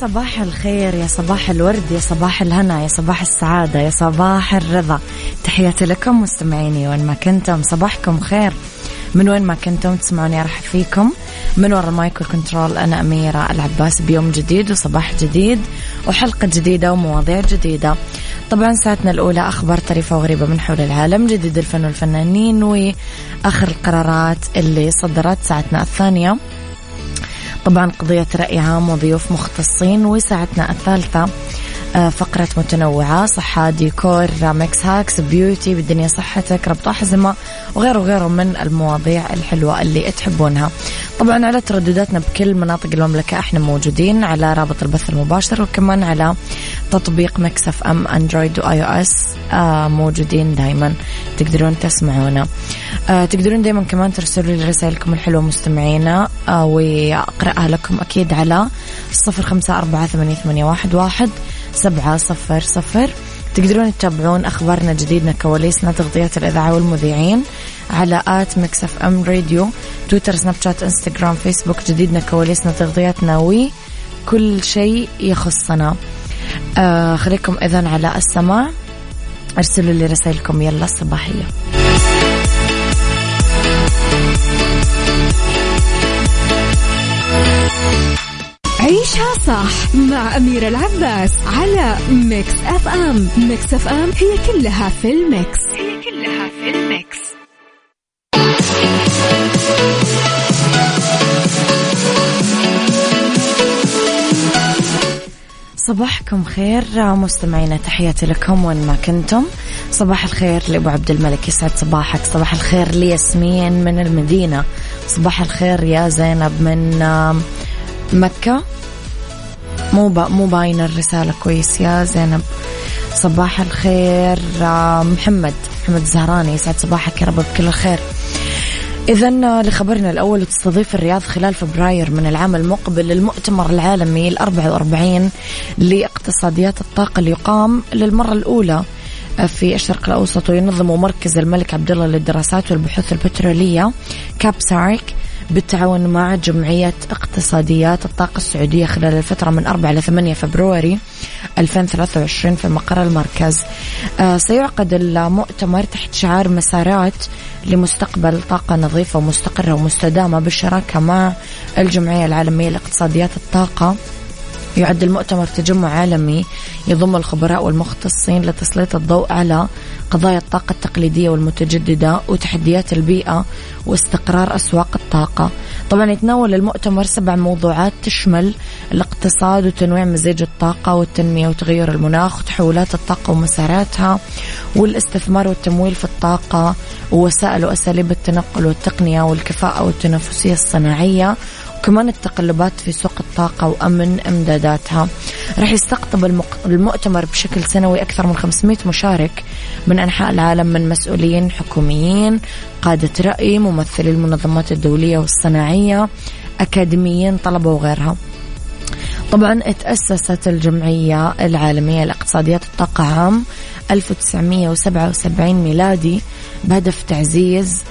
صباح الخير يا صباح الورد يا صباح الهنا يا صباح السعادة يا صباح الرضا. تحياتي لكم مستمعيني وين ما كنتم صباحكم خير. من وين ما كنتم تسمعوني أرحب فيكم. من وراء ال mic وال control أنا أميرة العباس بيوم جديد وصباح جديد وحلقة جديدة ومواضيع جديدة. طبعا ساعتنا الأولى أخبار طريفة وغريبة من حول العالم جديد الفن والفنانين وآخر القرارات اللي صدرت ساعتنا الثانية. طبعا قضية رأي عام وضيوف مختصين وساعتنا الثالثة. فقرة متنوعة صحة ديكور mix hacks beauty بالدنيا صحتك ربط أحزمة وغيره وغيره من المواضيع الحلوة اللي تحبونها. طبعا على تردداتنا بكل مناطق المملكة إحنا موجودين على رابط البث المباشر وكمان على تطبيق Mix FM Android و iOS آه موجودين دايما. تقدرون تسمعونا. آه تقدرون دايما كمان ترسلوا لي رسائلكم الحلوة مستمعينا آه وأقرأها لكم أكيد على صفر خمسة أربعة ثمانية واحد. سبعة صفر صفر. تقدرون تتابعون أخبارنا جديدنا كواليسنا تغطيات الإذاعة والمذيعين على at Mix FM Radio تويتر سناب شات إنستغرام فيسبوك. جديدنا كواليسنا تغطياتنا وكل شيء يخصنا. آه خليكم إذا على السماع. أرسلوا لي رسائلكم. يلا الصباحيه عيشها صح مع أميرة العباس على Mix FM Mix FM هي كلها في ال mix. هي كلها في ال mix. صباحكم خير مستمعينا تحياتي لكم وين ما كنتم. صباح الخير لأبو عبد الملك يسعد صباحك. صباح الخير لياسمين من المدينة. صباح الخير يا زينب من مكة. مو مو باينة الرسالة كويس يا زينب. صباح الخير محمد. محمد الزهراني يسعد صباحك يا رب بكل الخير. إذا لخبرنا الأول تستضيف الرياض خلال فبراير من العام المقبل المؤتمر العالمي ال 44 لاقتصاديات الطاقة اللي يقام للمرة الأولى في الشرق الأوسط وينظمه مركز الملك عبد الله للدراسات والبحوث البترولية كابسارك بالتعاون مع جمعية اقتصاديات الطاقة السعودية خلال الفترة من 4 ل 8 فبراير 2023 في مقر المركز. آه سيعقد المؤتمر تحت شعار مسارات لمستقبل طاقة نظيفة ومستقرة ومستدامة بالشراكة مع الجمعية العالمية لاقتصاديات الطاقة. يعد المؤتمر تجمع عالمي يضم الخبراء والمختصين لتسليط الضوء على قضايا الطاقة التقليدية والمتجددة وتحديات البيئة واستقرار أسواق الطاقة. طبعا يتناول المؤتمر سبع موضوعات تشمل الاقتصاد وتنويع مزيج الطاقة والتنمية وتغير المناخ وتحولات الطاقة ومساراتها والاستثمار والتمويل في الطاقة ووسائل وأساليب التنقل والتقنية والكفاءة والتنافسية الصناعية وكمان التقلبات في سوق الطاقة وأمن إمداداتها. راح يستقطب المؤتمر بشكل سنوي أكثر من 500 مشارك من أنحاء العالم من مسؤولين حكوميين قادة رأي ممثلي المنظمات الدولية والصناعية أكاديميين طلبة وغيرها. طبعا تأسست الجمعية العالمية لاقتصاديات الطاقة عام 1977 ميلادي بهدف تعزيز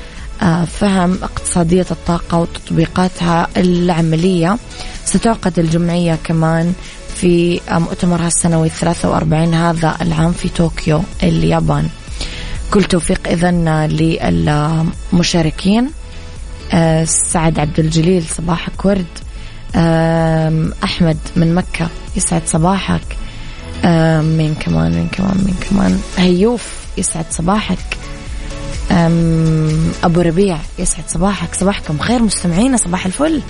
فهم اقتصادية الطاقة وتطبيقاتها العملية. ستعقد الجمعية كمان في مؤتمرها السنوي الثلاثة وأربعين هذا العام في طوكيو اليابان. كل توفيق إذا للمشاركين. آه، سعد عبد الجليل صباحك ورد. أحمد من مكة يسعد صباحك. مين كمان مين كمان مين كمان؟ هيوف يسعد صباحك. أبو ربيع يسعد صباحك. صباحكم خير مستمعينا صباح الفل.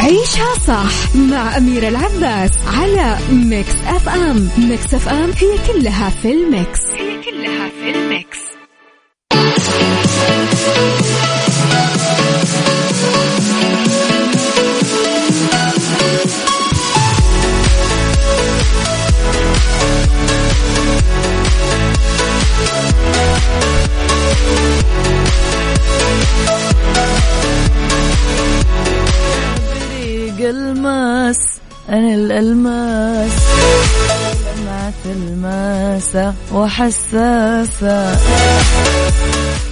عيشها صح مع أميرة العباس على Mix FM. Mix FM هي كلها في ال mix. هي كلها في ال mix. الماس أنا الألماس. لمعت الماسة وحساسة.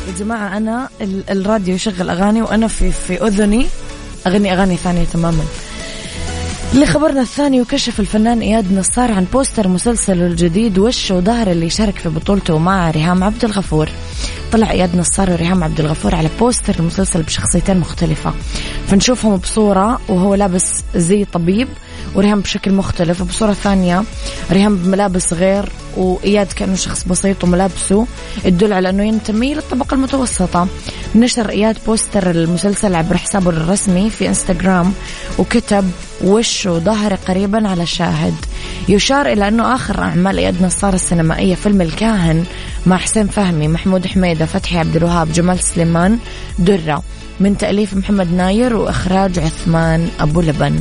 يا جماعة أنا الراديو يشغل أغاني وأنا في في أذني أغني أغاني ثانية تماما. لخبرنا الثاني وكشف الفنان إياد نصار عن بوستر مسلسله الجديد وش وضهر اللي شارك في بطولته مع ريهام عبد الغفور. طلع إياد نصار وريهام عبد الغفور على بوستر المسلسل بشخصيتين مختلفة. فنشوفهم بصورة وهو لابس زي طبيب وريهام بشكل مختلف. وبصورة ثانية ريهام بملابس غير وإياد كأنه شخص بسيط وملابسه. تدل على أنه ينتمي للطبقة المتوسطة. نشر إياد بوستر المسلسل عبر حسابه الرسمي في إنستغرام وكتب وش وظهري قريبا على شاهد. يشار إلى أنه آخر أعمال إياد نصار السينمائية فيلم الكاهن مع حسين فهمي محمود حميدة فتحي عبد الوهاب جمال سليمان درة من تأليف محمد ناير وإخراج عثمان أبو لبن.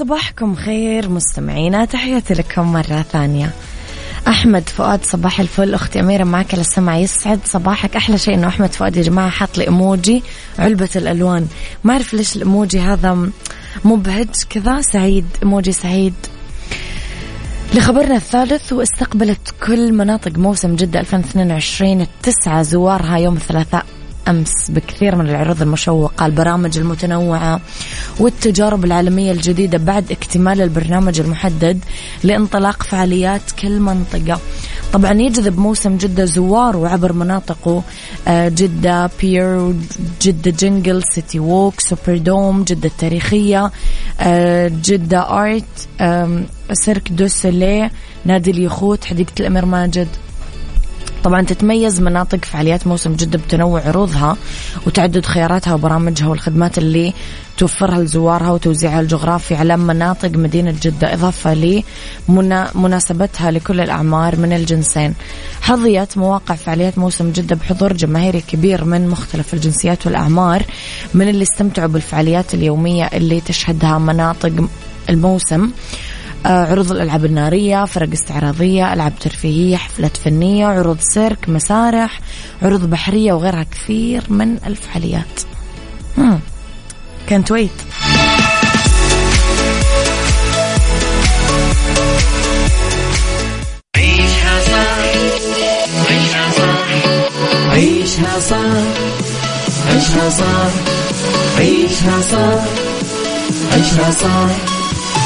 صباحكم خير مستمعينا تحياتي لكم مرة ثانية. أحمد فؤاد صباح الفل. أختي أميرة معك السمع يسعد صباحك. أحلى شيء إنه أحمد فؤاد يا جماعة حاط لي إيموجي علبة الألوان. ما أعرف ليش الإيموجي هذا مبهج كذا سعيد إيموجي سعيد. لخبرنا الثالث واستقبلت كل مناطق موسم جدة 2022 التسعة زوارها يوم الثلاثاء. أمس بكثير من العروض المشوقة البرامج المتنوعة والتجارب العالمية الجديدة بعد اكتمال البرنامج المحدد لانطلاق فعاليات كل منطقة. طبعا يجذب موسم جدة زوار وعبر مناطقه آه، جدة Pier جدة Jungle City Walk Super Dome جدة التاريخية آه، جدة Art سيرك دو سوليه نادي اليخوت حديقة الأمير ماجد. طبعا تتميز مناطق فعاليات موسم جدة بتنوع عروضها وتعدد خياراتها وبرامجها والخدمات اللي توفرها لزوارها وتوزيعها الجغرافي على مناطق مدينة جدة. إضافة لمناسبتها لكل الأعمار من الجنسين. حظيت مواقع فعاليات موسم جدة بحضور جماهيري كبير من مختلف الجنسيات والأعمار من اللي استمتعوا بالفعاليات اليومية اللي تشهدها مناطق الموسم. عروض الألعاب النارية فرق استعراضية ألعاب ترفيهية حفلات فنية عروض سيرك مسارح عروض بحرية وغيرها كثير من الفعاليات. كانت ويت عيشها صح. عيشها صح. عيشها صح. عيشها صح. عيشها صح. عيشها صح.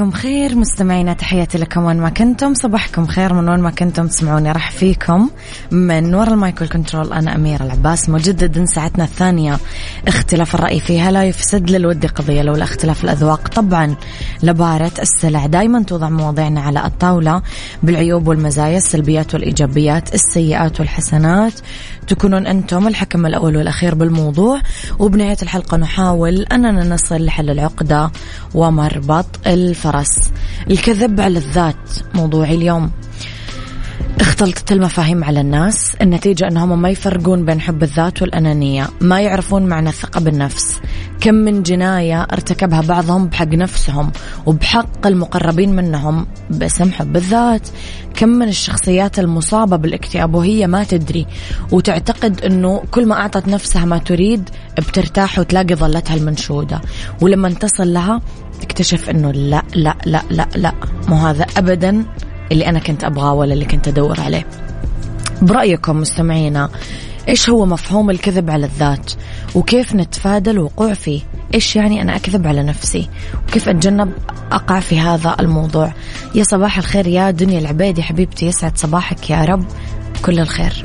صباحكم خير. مستمعينا تحياتي لكم وين ما كنتم. صباحكم خير من وين ما كنتم تسمعوني. راح فيكم من وراء المايكل كنترول أنا أميرة العباس مجددا ساعتنا الثانية. اختلاف الرأي فيها لا يفسد للود قضية لولا اختلاف الأذواق. طبعا لبارة السلع. دائما توضع مواضيعنا على الطاولة بالعيوب والمزايا السلبيات والإيجابيات السيئات والحسنات. تكونون أنتم الحكم الأول والأخير بالموضوع. وبنهاية الحلقة نحاول أننا نصل لحل العقدة ومربط الفرس. الكذب على الذات موضوعي اليوم. اختلطت المفاهيم على الناس. النتيجة أنهم ما يفرقون بين حب الذات والأنانية. ما يعرفون معنى الثقة بالنفس. كم من جناية ارتكبها بعضهم بحق نفسهم وبحق المقربين منهم باسم حب الذات. كم من الشخصيات المصابة بالاكتئاب وهي ما تدري وتعتقد أنه كل ما أعطت نفسها ما تريد بترتاح وتلاقي ظلتها المنشودة. ولما تصل لها تكتشف أنه لا لا لا لا لا مو هذا أبدا اللي أنا كنت أبغاه ولا اللي كنت أدور عليه. برأيكم مستمعينا إيش هو مفهوم الكذب على الذات؟ وكيف نتفادى الوقوع فيه؟ إيش يعني أنا أكذب على نفسي؟ وكيف أتجنب أقع في هذا الموضوع؟ يا صباح الخير يا دنيا العبيدي حبيبتي يسعد صباحك يا رب. كل الخير.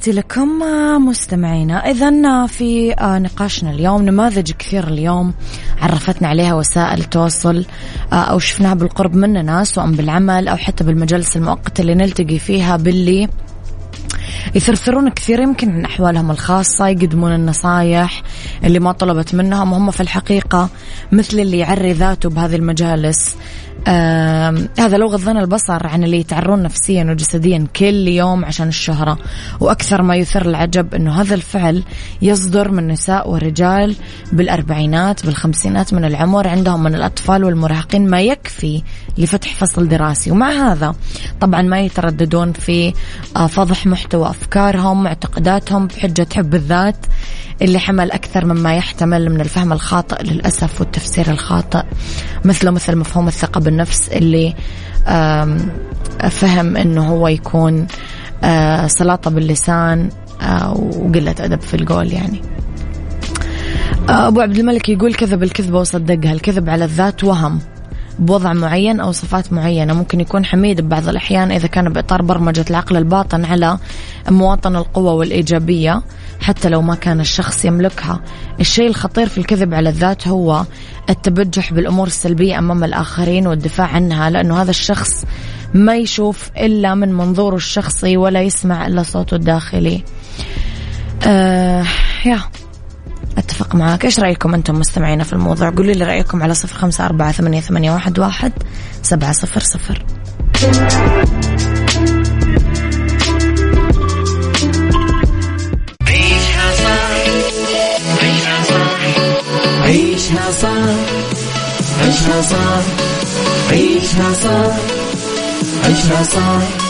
تحياتي لكم مستمعينا. إذا في نقاشنا اليوم نماذج كثير اليوم عرفتنا عليها وسائل التواصل أو شفناها بالقرب مننا سواء بالعمل أو حتى بالمجالس المؤقتة اللي نلتقي فيها باللي يثرثرون كثير. يمكن عن أحوالهم الخاصة يقدمون النصايح اللي ما طلبت منهم وهم في الحقيقة مثل اللي يعري ذاته بهذه المجالس. هذا لو غضنا البصر عن اللي يتعرون نفسيا وجسديا كل يوم عشان الشهرة. وأكثر ما يثير العجب أنه هذا الفعل يصدر من نساء ورجال بالأربعينات بالخمسينات من العمر عندهم من الأطفال والمراهقين ما يكفي لفتح فصل دراسي. ومع هذا طبعا ما يترددون في آه، فضح محتوى أفكارهم معتقداتهم بحجة حب الذات اللي حمل أكثر مما يحتمل من الفهم الخاطئ للأسف والتفسير الخاطئ. مثله مثل مفهوم الثقة بالنفس اللي فهم أنه هو يكون سلاطة باللسان وقلة أدب في القول يعني. أبو عبد الملك يقول كذب الكذبة وصدقها الكذب على الذات وهم. بوضع معين أو صفات معينة. ممكن يكون حميد ببعض الأحيان إذا كان بإطار برمجة العقل الباطن على مواطن القوة والإيجابية حتى لو ما كان الشخص يملكها. الشيء الخطير في الكذب على الذات هو التبجح بالأمور السلبية أمام الآخرين والدفاع عنها لأنه هذا الشخص ما يشوف إلا من منظوره الشخصي ولا يسمع إلا صوته الداخلي. آه يا. أتفق معاك. إيش رأيكم أنتم مستمعينا في الموضوع؟ قولوا لي رأيكم على صفر خمسة أربعة ثمانية, ثمانية واحد, واحد سبعة صفر صفر. عيشها صح عيشها صح عيشها صح عيشها صح عيشها صح عيشها صح.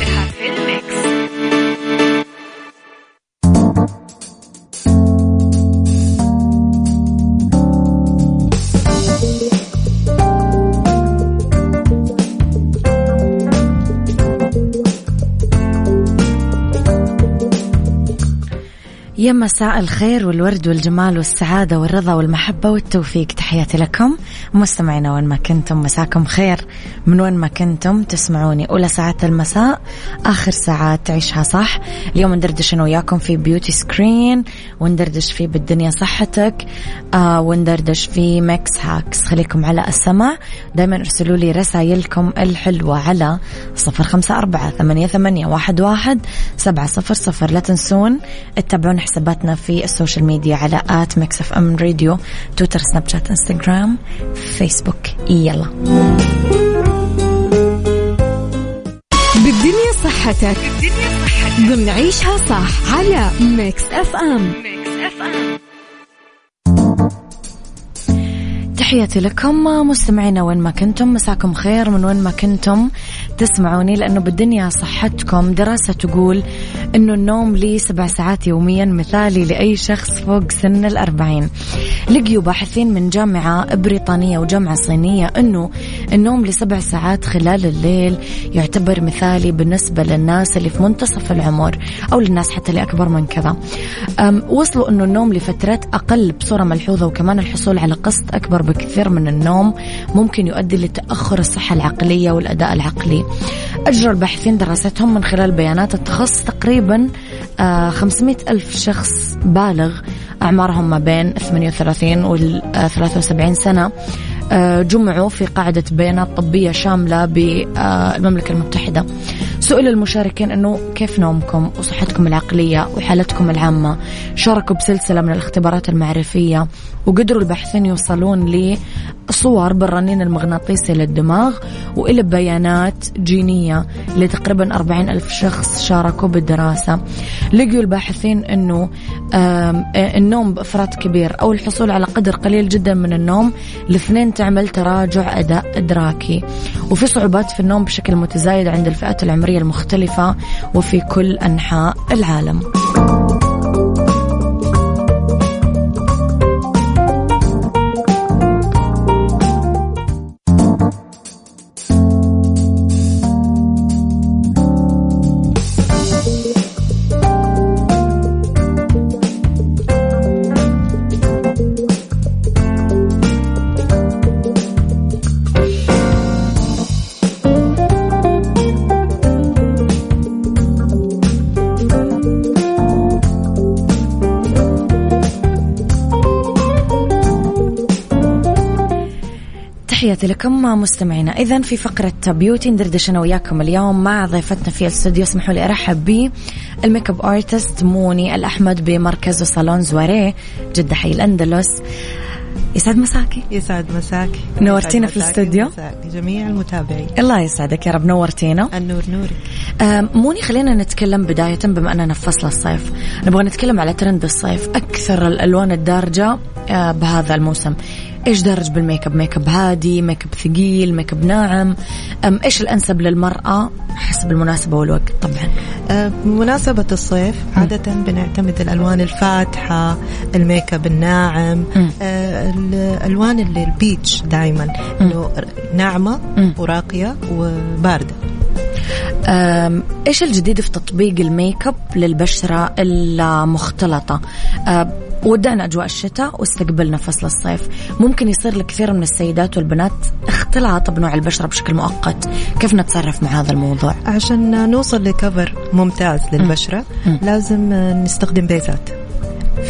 يا مساء الخير والورد والجمال والسعادة والرضا والمحبة والتوفيق. تحياتي لكم مستمعينا وين ما كنتم مساكم خير. من وين ما كنتم تسمعوني. أولى ساعات المساء آخر ساعات عيشها صح. اليوم ندردش أنا وياكم في beauty screen وندردش في بالدنيا صحتك آه وندردش في mix hacks خليكم على السمع. دايما ارسلوا لي رسائلكم الحلوة على صفر خمسة أربعة ثمانية, ثمانية واحد, واحد سبعة صفر صفر. لا تنسون تتابعون حساباتنا في السوشيال ميديا على at Mix FM Radio تويتر سناب شات إنستغرام فيسبوك. يلا. بالدنيا صحتك. بالدنيا صحتك. ضمن عيشها صح على Mix FM. Mix FM. تحياتي لكم مستمعينا وين ما كنتم مساكم خير من وين ما كنتم. تسمعوني لأنه بالدنيا صحتكم دراسة تقول أنه النوم لي سبع ساعات يوميا مثالي لأي شخص فوق سن الأربعين. لقيوا باحثين من جامعة بريطانية وجامعة صينية أنه النوم لسبع ساعات خلال الليل يعتبر مثالي بالنسبة للناس اللي في منتصف العمر أو للناس حتى اللي أكبر من كذا. وصلوا أنه النوم لفترات أقل بصورة ملحوظة وكمان الحصول على قسط أكبر بكثير من النوم ممكن يؤدي لتأخر الصحة العقلية والأداء العقلي. أجرى الباحثين دراستهم من خلال بيانات التخصص تقريبا 500 آه، ألف شخص بالغ أعمارهم ما بين 38 وال 73 سنة. جمعوا في قاعدة بيانات طبية شاملة بالمملكة المتحدة. سئل المشاركين أنه كيف نومكم وصحتكم العقلية وحالتكم العامة؟ شاركوا بسلسلة من الاختبارات المعرفية وقدروا الباحثين يوصلون لصور بالرنين المغناطيسي للدماغ وإلى بيانات جينية لتقريبا 40 ألف شخص شاركوا بالدراسة لقوا الباحثين أنه النوم بإفراط كبير أو الحصول على قدر قليل جدا من النوم الاثنين تعمل تراجع أداء إدراكي وفي صعوبات في النوم بشكل متزايد عند الفئات العمرية المختلفة وفي كل أنحاء العالم. لكم مستمعينا إذا في فقرة beauty ندردش أنا وياكم اليوم مع ضيفتنا في الاستوديو. اسمحوا لي أرحب بال makeup artist موني الأحمد بمركز صالون زواريه جدة حي الأندلس. يسعد مساكي. يسعد مساكي. نورتينا في الاستوديو. جميع المتابعين. الله يسعدك يا رب. نورتينا. النور نورك. موني خلينا نتكلم بداية بما أننا في فصل الصيف. نبغى نتكلم على ترند الصيف أكثر الألوان الدارجة آه، بهذا الموسم. إيش درج بال makeup makeup هادي ميك اب ثقيل ميك اب ناعم. أم إيش الأنسب للمرأة حسب المناسبة والوقت؟ طبعا. أه، بمناسبة الصيف عادة بنعتمد الألوان الفاتحة الميك اب الناعم أه، الألوان اللي ال peach دائما إنه ناعمة وراقية وباردة. إيش الجديد في تطبيق الميك اب للبشرة المختلطة؟ ودعنا أجواء الشتاء واستقبلنا فصل الصيف ممكن يصير لكثير من السيدات والبنات اختلاط بنوع البشرة بشكل مؤقت. كيف نتصرف مع هذا الموضوع؟ عشان نوصل ل cover ممتاز للبشرة مم. لازم نستخدم base ات.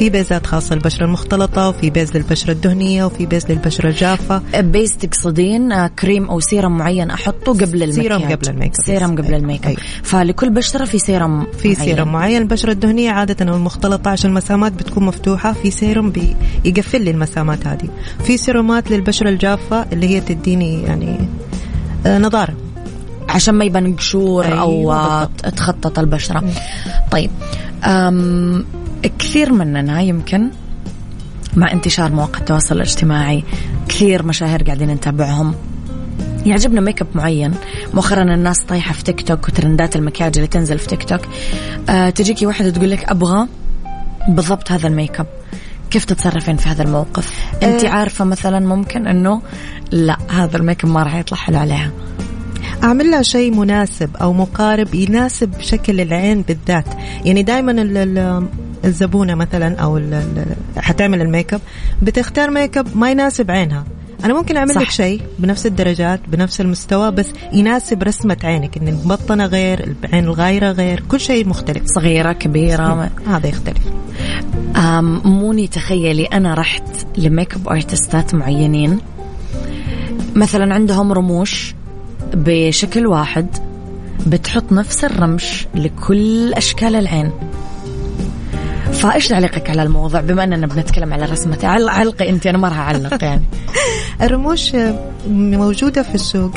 في base ات خاصة للبشرة المختلطة وفي base للبشرة الدهنية وفي base للبشرة الجافة base تقصدين آه، كريم أو سيرم معين أحطه قبل المكياج سيرم قبل ال makeup. serum قبل. الميك أب. فلكل بشرة في سيرم في معين. سيرم معين البشرة الدهنية عادة أو المختلطة عشان المسامات بتكون مفتوحة في سيرم بي يقفل لي المسامات هذه في سيرومات للبشرة الجافة اللي هي تديني يعني آه، نضارة عشان ما يبان قشور أيوة أو آه، بالضبط. تخطط البشرة طيب أم كثير مننا يمكن مع انتشار مواقع التواصل الاجتماعي كثير مشاهير قاعدين نتابعهم. يعجبنا ميك اب معين. مؤخرا الناس طايحة في تيك توك وترندات المكياج اللي تنزل في تيك توك أه تجيكي واحدة تقول لك أبغى بالضبط هذا الميك اب كيف تتصرفين في هذا الموقف؟ انت أه عارفة مثلا ممكن إنه لا هذا الميك اب ما راح يطلع حلو عليها. أعمل لها شيء مناسب أو مقارب يناسب شكل العين بالذات. يعني دائما ال- ال- الزبونة مثلا ال- حتعمل الميك اب بتختار ميك اب ما يناسب عينها. أنا ممكن أعمل صح. لك شيء بنفس الدرجات بنفس المستوى بس يناسب رسمة عينك إن المبطنة غير العين الغايرة غير كل شيء مختلف. صغيرة كبيرة. هذا يختلف. موني تخيلي أنا رحت ل makeup artist ات معينين. مثلا عندهم رموش بشكل واحد بتحط نفس الرمش لكل أشكال العين. فايش تعليقك على الموضوع؟ بما إننا بنتكلم على عل- علقي أنت أنا ما راح أعلق يعني. الرموش موجودة في السوق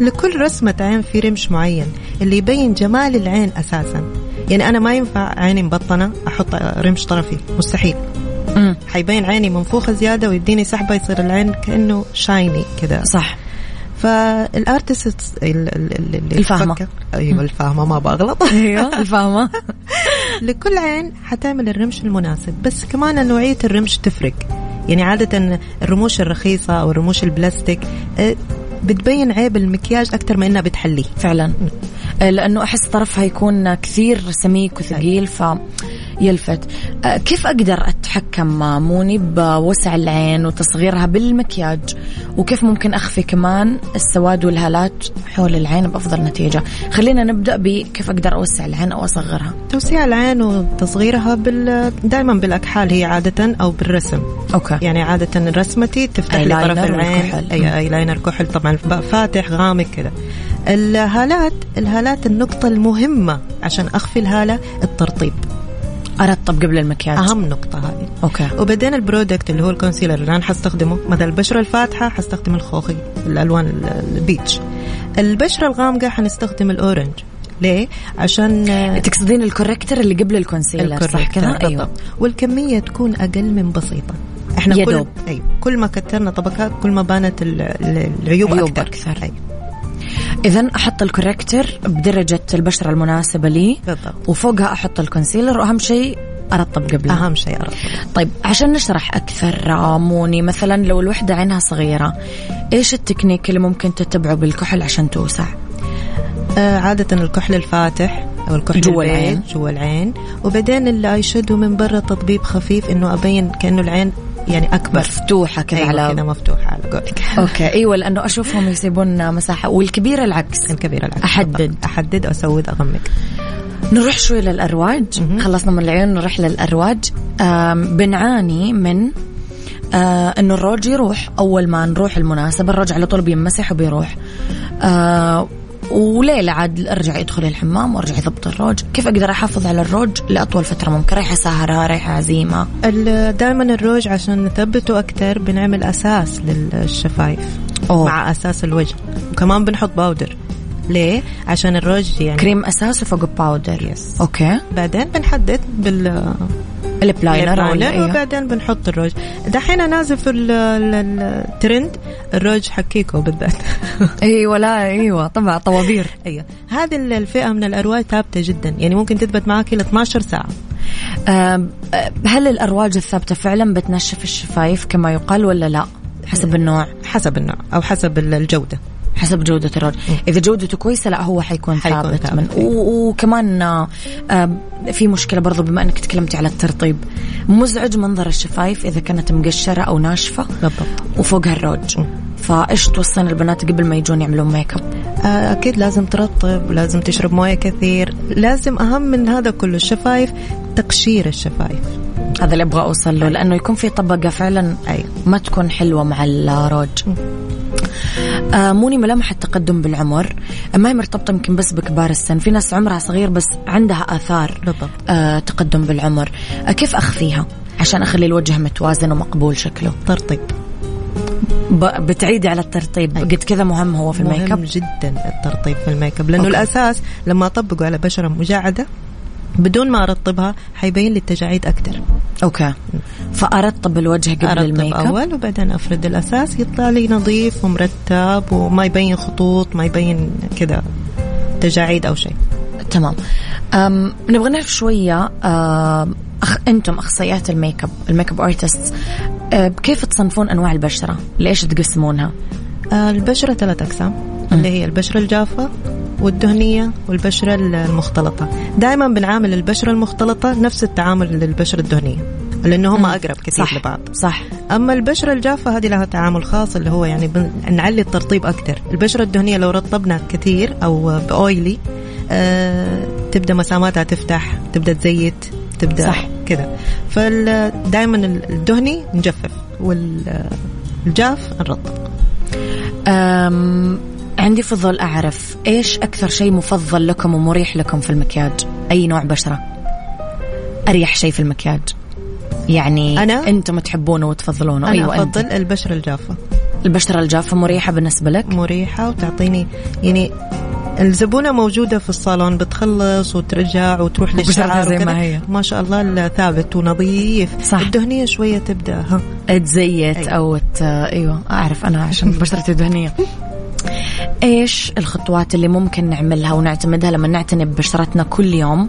لكل رسمة عين في رمش معين اللي يبين جمال العين أساسا. يعني أنا ما ينفع عيني مبطنة أحط رمش طرفي مستحيل. أمم، حيبين عيني منفوخة زيادة ويديني سحبة يصير العين كأنه شايني كذا. صح. فالأرتست اللي. تفكر- أيوه الفاهمة ما بغلط. أيوه فاهمة لكل عين حتعمل الرمش المناسب. بس كمان نوعية الرمش تفرق. يعني عادة الرموش الرخيصة أو الرموش البلاستيك آه، بتبين عيب المكياج أكثر ما إنها بتحليه. فعلا. لأنه أحس طرفها يكون كثير سميك وثقيل فيلفت أه، كيف أقدر أتحكم آه، موني بوسع العين وتصغيرها بالمكياج؟ وكيف ممكن أخفي كمان السواد والهالات حول العين بأفضل نتيجة؟ خلينا نبدأ بكيف أقدر أوسع العين أو أصغرها. توسيع العين وتصغيرها بال... دائما بالأكحال هي عادة أو بالرسم. أوكي. يعني عادة رسمتي تفتح لي طرف العين. والكحل. مم. أي ايلاينر كحل طبعا فاتح غامق كذا. الهالات الهالات النقطة المهمة عشان أخفي الهالة الترطيب. ارطب قبل المكياج. أهم نقطة هذه. أوكي. وبعدين ال product اللي هو ال concealer اللي أنا حستخدمه. مثلا البشرة الفاتحة حستخدم الخوخي الألوان ال- ال peach. البشرة الغامقة حنستخدم ال orange ليه؟ عشان تقصدين ال corrector اللي قبل ال concealer صح كذا. أيوه. والكمية تكون أقل من بسيطة. إحنا يا كل. أيوة. كل ما كترنا طبقات كل ما بانت ال- ال- العيوب عيوب أكثر, أكثر. أيوة. اذا أحط ال corrector بدرجة البشرة المناسبة لي. بالضبط. وفوقها أحط ال concealer وأهم شيء أرطب قبلها. أهم شيء أرطب. طيب عشان نشرح أكثر موني مثلا لو الوحدة عينها صغيرة إيش التكنيك اللي ممكن تتبعه بالكحل عشان توسع؟ آه عادة الكحل الفاتح أو الكحل جوا العين. جوا العين. وبعدين ال eye shadow من برا تطبيق خفيف إنه أبين كأنه العين يعني أكبر. مفتوحة كذا أيوة على كذا مفتوحة على قولك أوكي. أيوه لأنه أشوفهم يسيبون مساحة. والكبيرة العكس. الكبيرة العكس. أحدد. بالضبط. أحدد أسود أغمق. نروح شوي للأرواج. مهم. خلصنا من العيون نروح للأرواج. بنعاني من آه إنه الروج يروح. أول ما نروح المناسبة الروج على طول بينمسح وبيروح. آه وليلة عاد ارجع يدخل الحمام وارجع يضبط الروج. كيف أقدر أحافظ على الروج لأطول فترة ممكن؟ رايحة سهرة رايحة عزيمة. دائما الروج عشان نثبته أكثر بنعمل أساس للشفايف أوه. مع أساس الوجه. وكمان بنحط powder ليه؟ عشان الروج يعني كريم أساس وفوق powder yes. أوكي. بعدين بنحدد بال ال lip liner ولا ال liner إيه؟ وبعدين بنحط الروج. دحين ال- الترند الروج حكيكو بالذات. إيوه لا إيوه طبعا طوابير. أيوه. هذه الفئة من الارواج ثابتة جدا يعني ممكن تثبت معك ل 12 ساعة. هل الأرواج الثابتة فعلا بتنشف الشفايف كما يقال ولا لا؟ حسب النوع. حسب النوع أو حسب الجودة. حسب جودة الروج إذا جودته كويسة لا هو حيكون, حيكون ثابت, ثابت، من إيه. وكمان في مشكلة برضو بما أنك تكلمتي على الترطيب. مزعج منظر الشفايف إذا كانت مقشرة أو ناشفة بالضبط. وفوقها الروج. فإيش توصين البنات قبل ما يجون يعملون make up آه، أكيد لازم ترطب لازم تشرب موية كثير. لازم أهم من هذا كله الشفايف تقشير الشفايف. هذا اللي أبغى أوصل له لأنه يكون في طبقة فعلا أيوة. ما تكون حلوة مع الروج. موني ملامح التقدم بالعمر. ما هي مرتبطة يمكن بس بكبار السن. في ناس عمرها صغير بس عندها آثار بالضبط. آه تقدم بالعمر. آه كيف أخفيها؟ عشان أخلي الوجه متوازن ومقبول شكله. ترطيب. بتعيدي على الترطيب. قد كذا مهم هو في ال make مهم up جدا الترطيب في ال make up لأنه أوكي. الأساس لما أطبقه على بشرة مجعده بدون ما أرطبها حيبين لي التجاعيد أكثر. أوكي. فأرطب الوجه قبل أرطب ال make up؟ أول وبعدين أفرد الأساس يطلع لي نظيف ومرتب وما يبين خطوط ما يبين كذا تجاعيد أو شيء. تمام. أم نبغى نعرف شوية أم، أخ... أنتم أخصائيات ال make up ال make up artist كيف تصنفون أنواع البشرة؟ ليش تقسمونها؟ آه، البشرة ثلاث أقسام اللي هي البشرة الجافة والدهنية والبشرة المختلطة. دائما بنعامل البشرة المختلطة نفس التعامل للبشرة الدهنية لأنه هم أقرب كثير صح لبعض. صح. أما البشرة الجافة هذه لها تعامل خاص اللي هو يعني نعلي الترطيب أكثر. البشرة الدهنية لو رطبنا كثير أو ب oily آه تبدأ مساماتها تفتح تبدأ تزيت تبدأ صح. كذا. فدائما الدهني نجفف والجاف نرطب. عندي فضول أعرف إيش أكثر شيء مفضل لكم ومريح لكم في المكياج أي نوع بشرة أريح شيء في المكياج يعني أنا؟ أنتم تحبونه وتفضلونه أنا أيوة أنت. أفضل البشرة الجافة البشرة الجافة مريحة بالنسبة لك مريحة وتعطيني يعني الزبونة موجودة في الصالون بتخلص وترجع وتروح للشعر زي ما. هي. ما شاء الله ثابت ونظيف صح. الدهنية شوية تبدأ ها تزيت أيوة. أو ت... أيوه أعرف أنا عشان بشرتي دهنية إيش الخطوات اللي ممكن نعملها ونعتمدها لما نعتني ببشرتنا كل يوم؟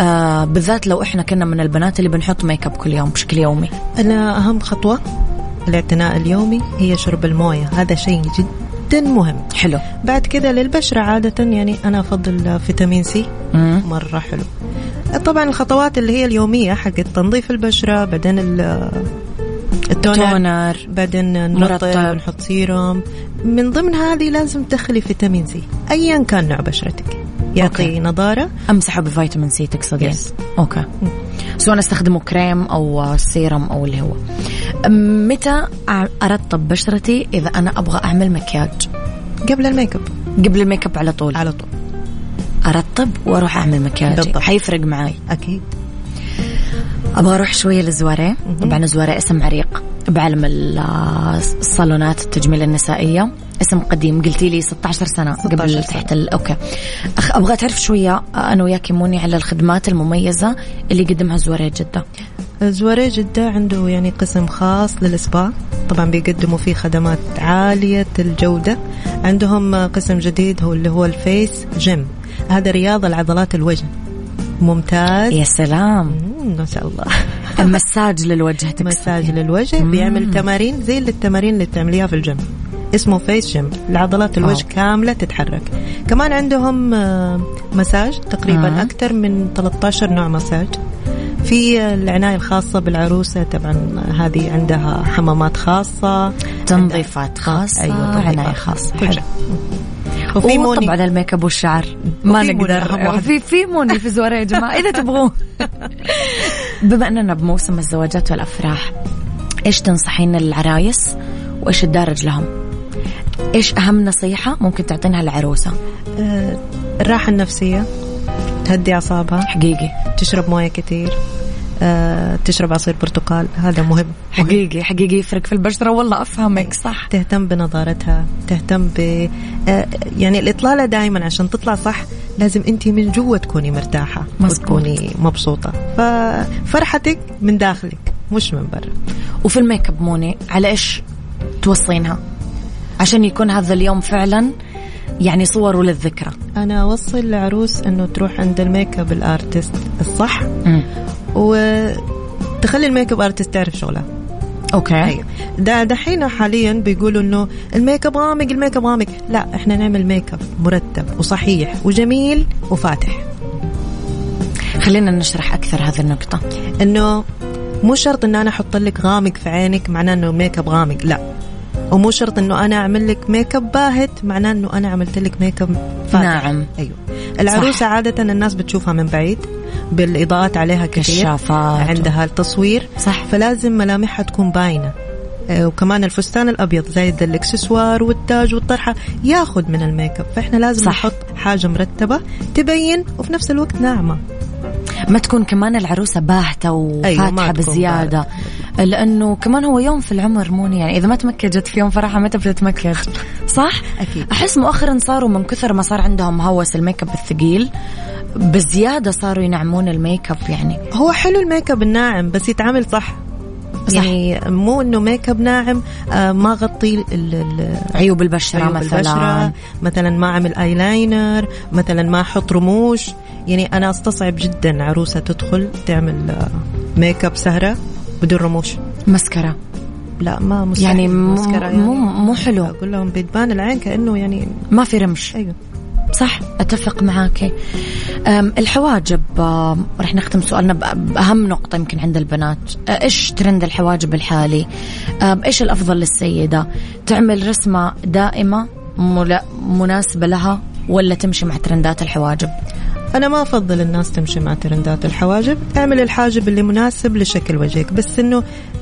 آه بالذات لو إحنا كنا من البنات اللي بنحط make up كل يوم بشكل يومي. أنا أهم خطوة الاعتناء اليومي هي شرب الموية هذا شيء جدا مهم. حلو. بعد كذا للبشرة عادة يعني أنا أفضل فيتامين C. مم. مرة حلو. طبعا الخطوات اللي هي اليومية حقت تنظيف البشرة بعدين ال toner toner بعدين. نرطب نحط سيروم. من ضمن هذه لازم تدخلي فيتامين C. أيا كان نوع بشرتك. يعطي أوكي. نضارة أمسحه بفيتامين C تقصدين؟ Yes. أوكي. سواء أستخدمه كريم أو سيرم أو اللي هو. متى أرطب بشرتي إذا أنا أبغى أعمل مكياج؟ قبل ال make up. قبل ال make up على طول. على طول. أرطب وأروح أعمل بالضبط. حيفرق معي أكيد. أبغى أروح شوية للزواري طبعا الزواري اسم عريق. بعالم ال- الصالونات التجميل النسائية. اسم قديم. قلتي لي 16 سنة 16 قبل سنة. تحت ال... أوكي. أخ أبغى تعرف شوية أنا وياك موني على الخدمات المميزة اللي يقدمها زواري جدة. زواري جدة عنده يعني قسم خاص للإسبا طبعا بيقدموا فيه خدمات عالية الجودة. عندهم قسم جديد هو اللي هو ال face gym. هذا رياضة لعضلات الوجه. ممتاز. يا سلام. مم، ما شاء الله. مساج للوجه تقصدي. مساج للوجه. بيعمل تمارين زي التمارين اللي بتعمليها في الجيم. اسمه face gym لعضلات الوجه wow. كاملة تتحرك. كمان عندهم آه، مساج تقريبا آه. أكثر من 13 نوع مساج. في العناية الخاصة بالعروسة طبعا هذه عندها حمامات خاصة. تنظيفات خاصة أيوة، أيوة خاصة. كل حلو. وفي موني. طبعا ال make up والشعر. ما نقدر. في في موني في زواري يا جماعة إذا تبغون. بما أننا بموسم الزواجات والأفراح إيش تنصحين العرايس وإيش الدارج لهم؟ إيش أهم نصيحة ممكن تعطينها العروسة؟ آه، الراحة النفسية تهدي أعصابها. حقيقي. تشرب موية كثير آه، تشرب عصير برتقال. هذا مهم. حقيقي حقيقي يفرق في البشرة والله أفهمك صح. تهتم بنظارتها تهتم ب آه، يعني الإطلالة دائما عشان تطلع صح لازم أنت من جوا تكوني مرتاحة مظبوط. وتكوني مبسوطة. ففرحتك من داخلك مش من برا. وفي ال make up موني على إيش توصينها؟ عشان يكون هذا اليوم فعلا يعني صوره للذكرى أنا أوصي العروس أنه تروح عند ال make up ال artist الصح. مم. وتخلي ال make up artist تعرف شغلها. أوكي. أيوه ده دحين حاليا بيقولوا إنه ال make up غامق ال make up غامق. لا إحنا نعمل make up مرتب وصحيح وجميل وفاتح. خلينا نشرح أكثر هذه النقطة. إنه مو شرط إنه أنا أحط لك غامق في عينك معناه إنه make up غامق لا. ومو شرط إنه أنا أعمل لك make up باهت معناه إنه أنا عملت لك make up فاتح. ناعم. أيوه. العروسة صح. عادة الناس بتشوفها من بعيد. بالإضاءات عليها كثير كشافات. عندها التصوير صح. فلازم ملامحها تكون باينة آه، وكمان الفستان الأبيض زايد الإكسسوار والتاج والطرحة ياخذ من ال make up فإحنا لازم صح. نحط حاجة مرتبة تبين وفي نفس الوقت ناعمة ما تكون كمان العروسة باهتة وفاتحه أيوة، ما تكون بزيادة لأنه كمان هو يوم في العمر موني يعني إذا ما تمكجت في يوم فرحها متى بتتمكج صح أكيد. أحس مؤخرا صاروا من كثر ما صار عندهم هوس ال make up الثقيل بزيادة صاروا ينعمون ال make up يعني. هو حلو ال make up الناعم بس يتعامل صح. صح. يعني مو إنه make up ناعم آه ما غطي ال- ال- عيوب البشرة عيوب مثلا. البشرة. مثلا ما اعمل ايلاينر مثلا ما أحط رموش. يعني أنا أستصعب جدا عروسة تدخل تعمل آه، make up سهرة بدون رموش. مسكرة. لا ما مستحيل يعني مو- مو- مو حلو. أقول لهم بتبان العين كأنه يعني ما في رمش. أيوه. صح أتفق معاك أم، الحواجب رح نختم سؤالنا ب- بأهم نقطة يمكن عند البنات. إيش ترند الحواجب الحالي؟ أم، إيش الأفضل للسيدة؟ تعمل رسمة دائمة ملا- مناسبة لها ولا تمشي مع ترندات الحواجب؟ أنا ما أفضل الناس تمشي مع ترندات الحواجب. أعمل الحاجب اللي مناسب لشكل وجهك. بس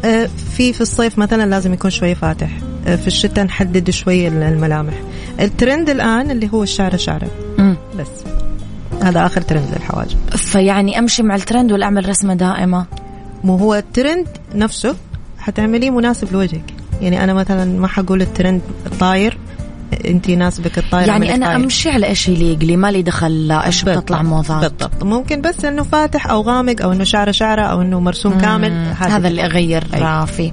آه، في في الصيف مثلا لازم يكون شوي فاتح. في الشتاء نحدد شوي الملامح. الترند الآن اللي هو الشعره شعره مم. بس. هذا آخر ترند للحواجب. فيعني أمشي مع الترند ولا أعمل رسمة دائمة؟ مو هو الترند نفسه حتعمليه مناسب لوجهك. يعني أنا مثلا ما حقول الترند طاير. انت يناسبك الطاير يعني أنا طاير. أمشي على إيش يليق لي مالي دخل إيش. بتطلع موضات بالضبط ممكن بس إنه فاتح أو غامق أو إنه شعره شعره أو إنه مرسوم كامل. هذا اللي أغير أي. فيه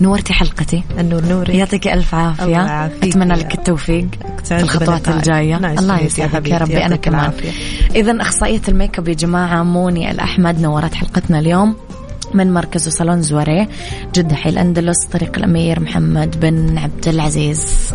نورتي حلقتي النور نوري يعطيك ألف عافية أتمنى لك التوفيق سعدت الخطوات. الجاية الله يسعدك يا ربي أنا كمان. اذا أخصائية الميك أب يا جماعة موني الأحمد نورت حلقتنا اليوم من مركز وصالون زواريه جدة حي الأندلس طريق الأمير محمد بن عبد العزيز.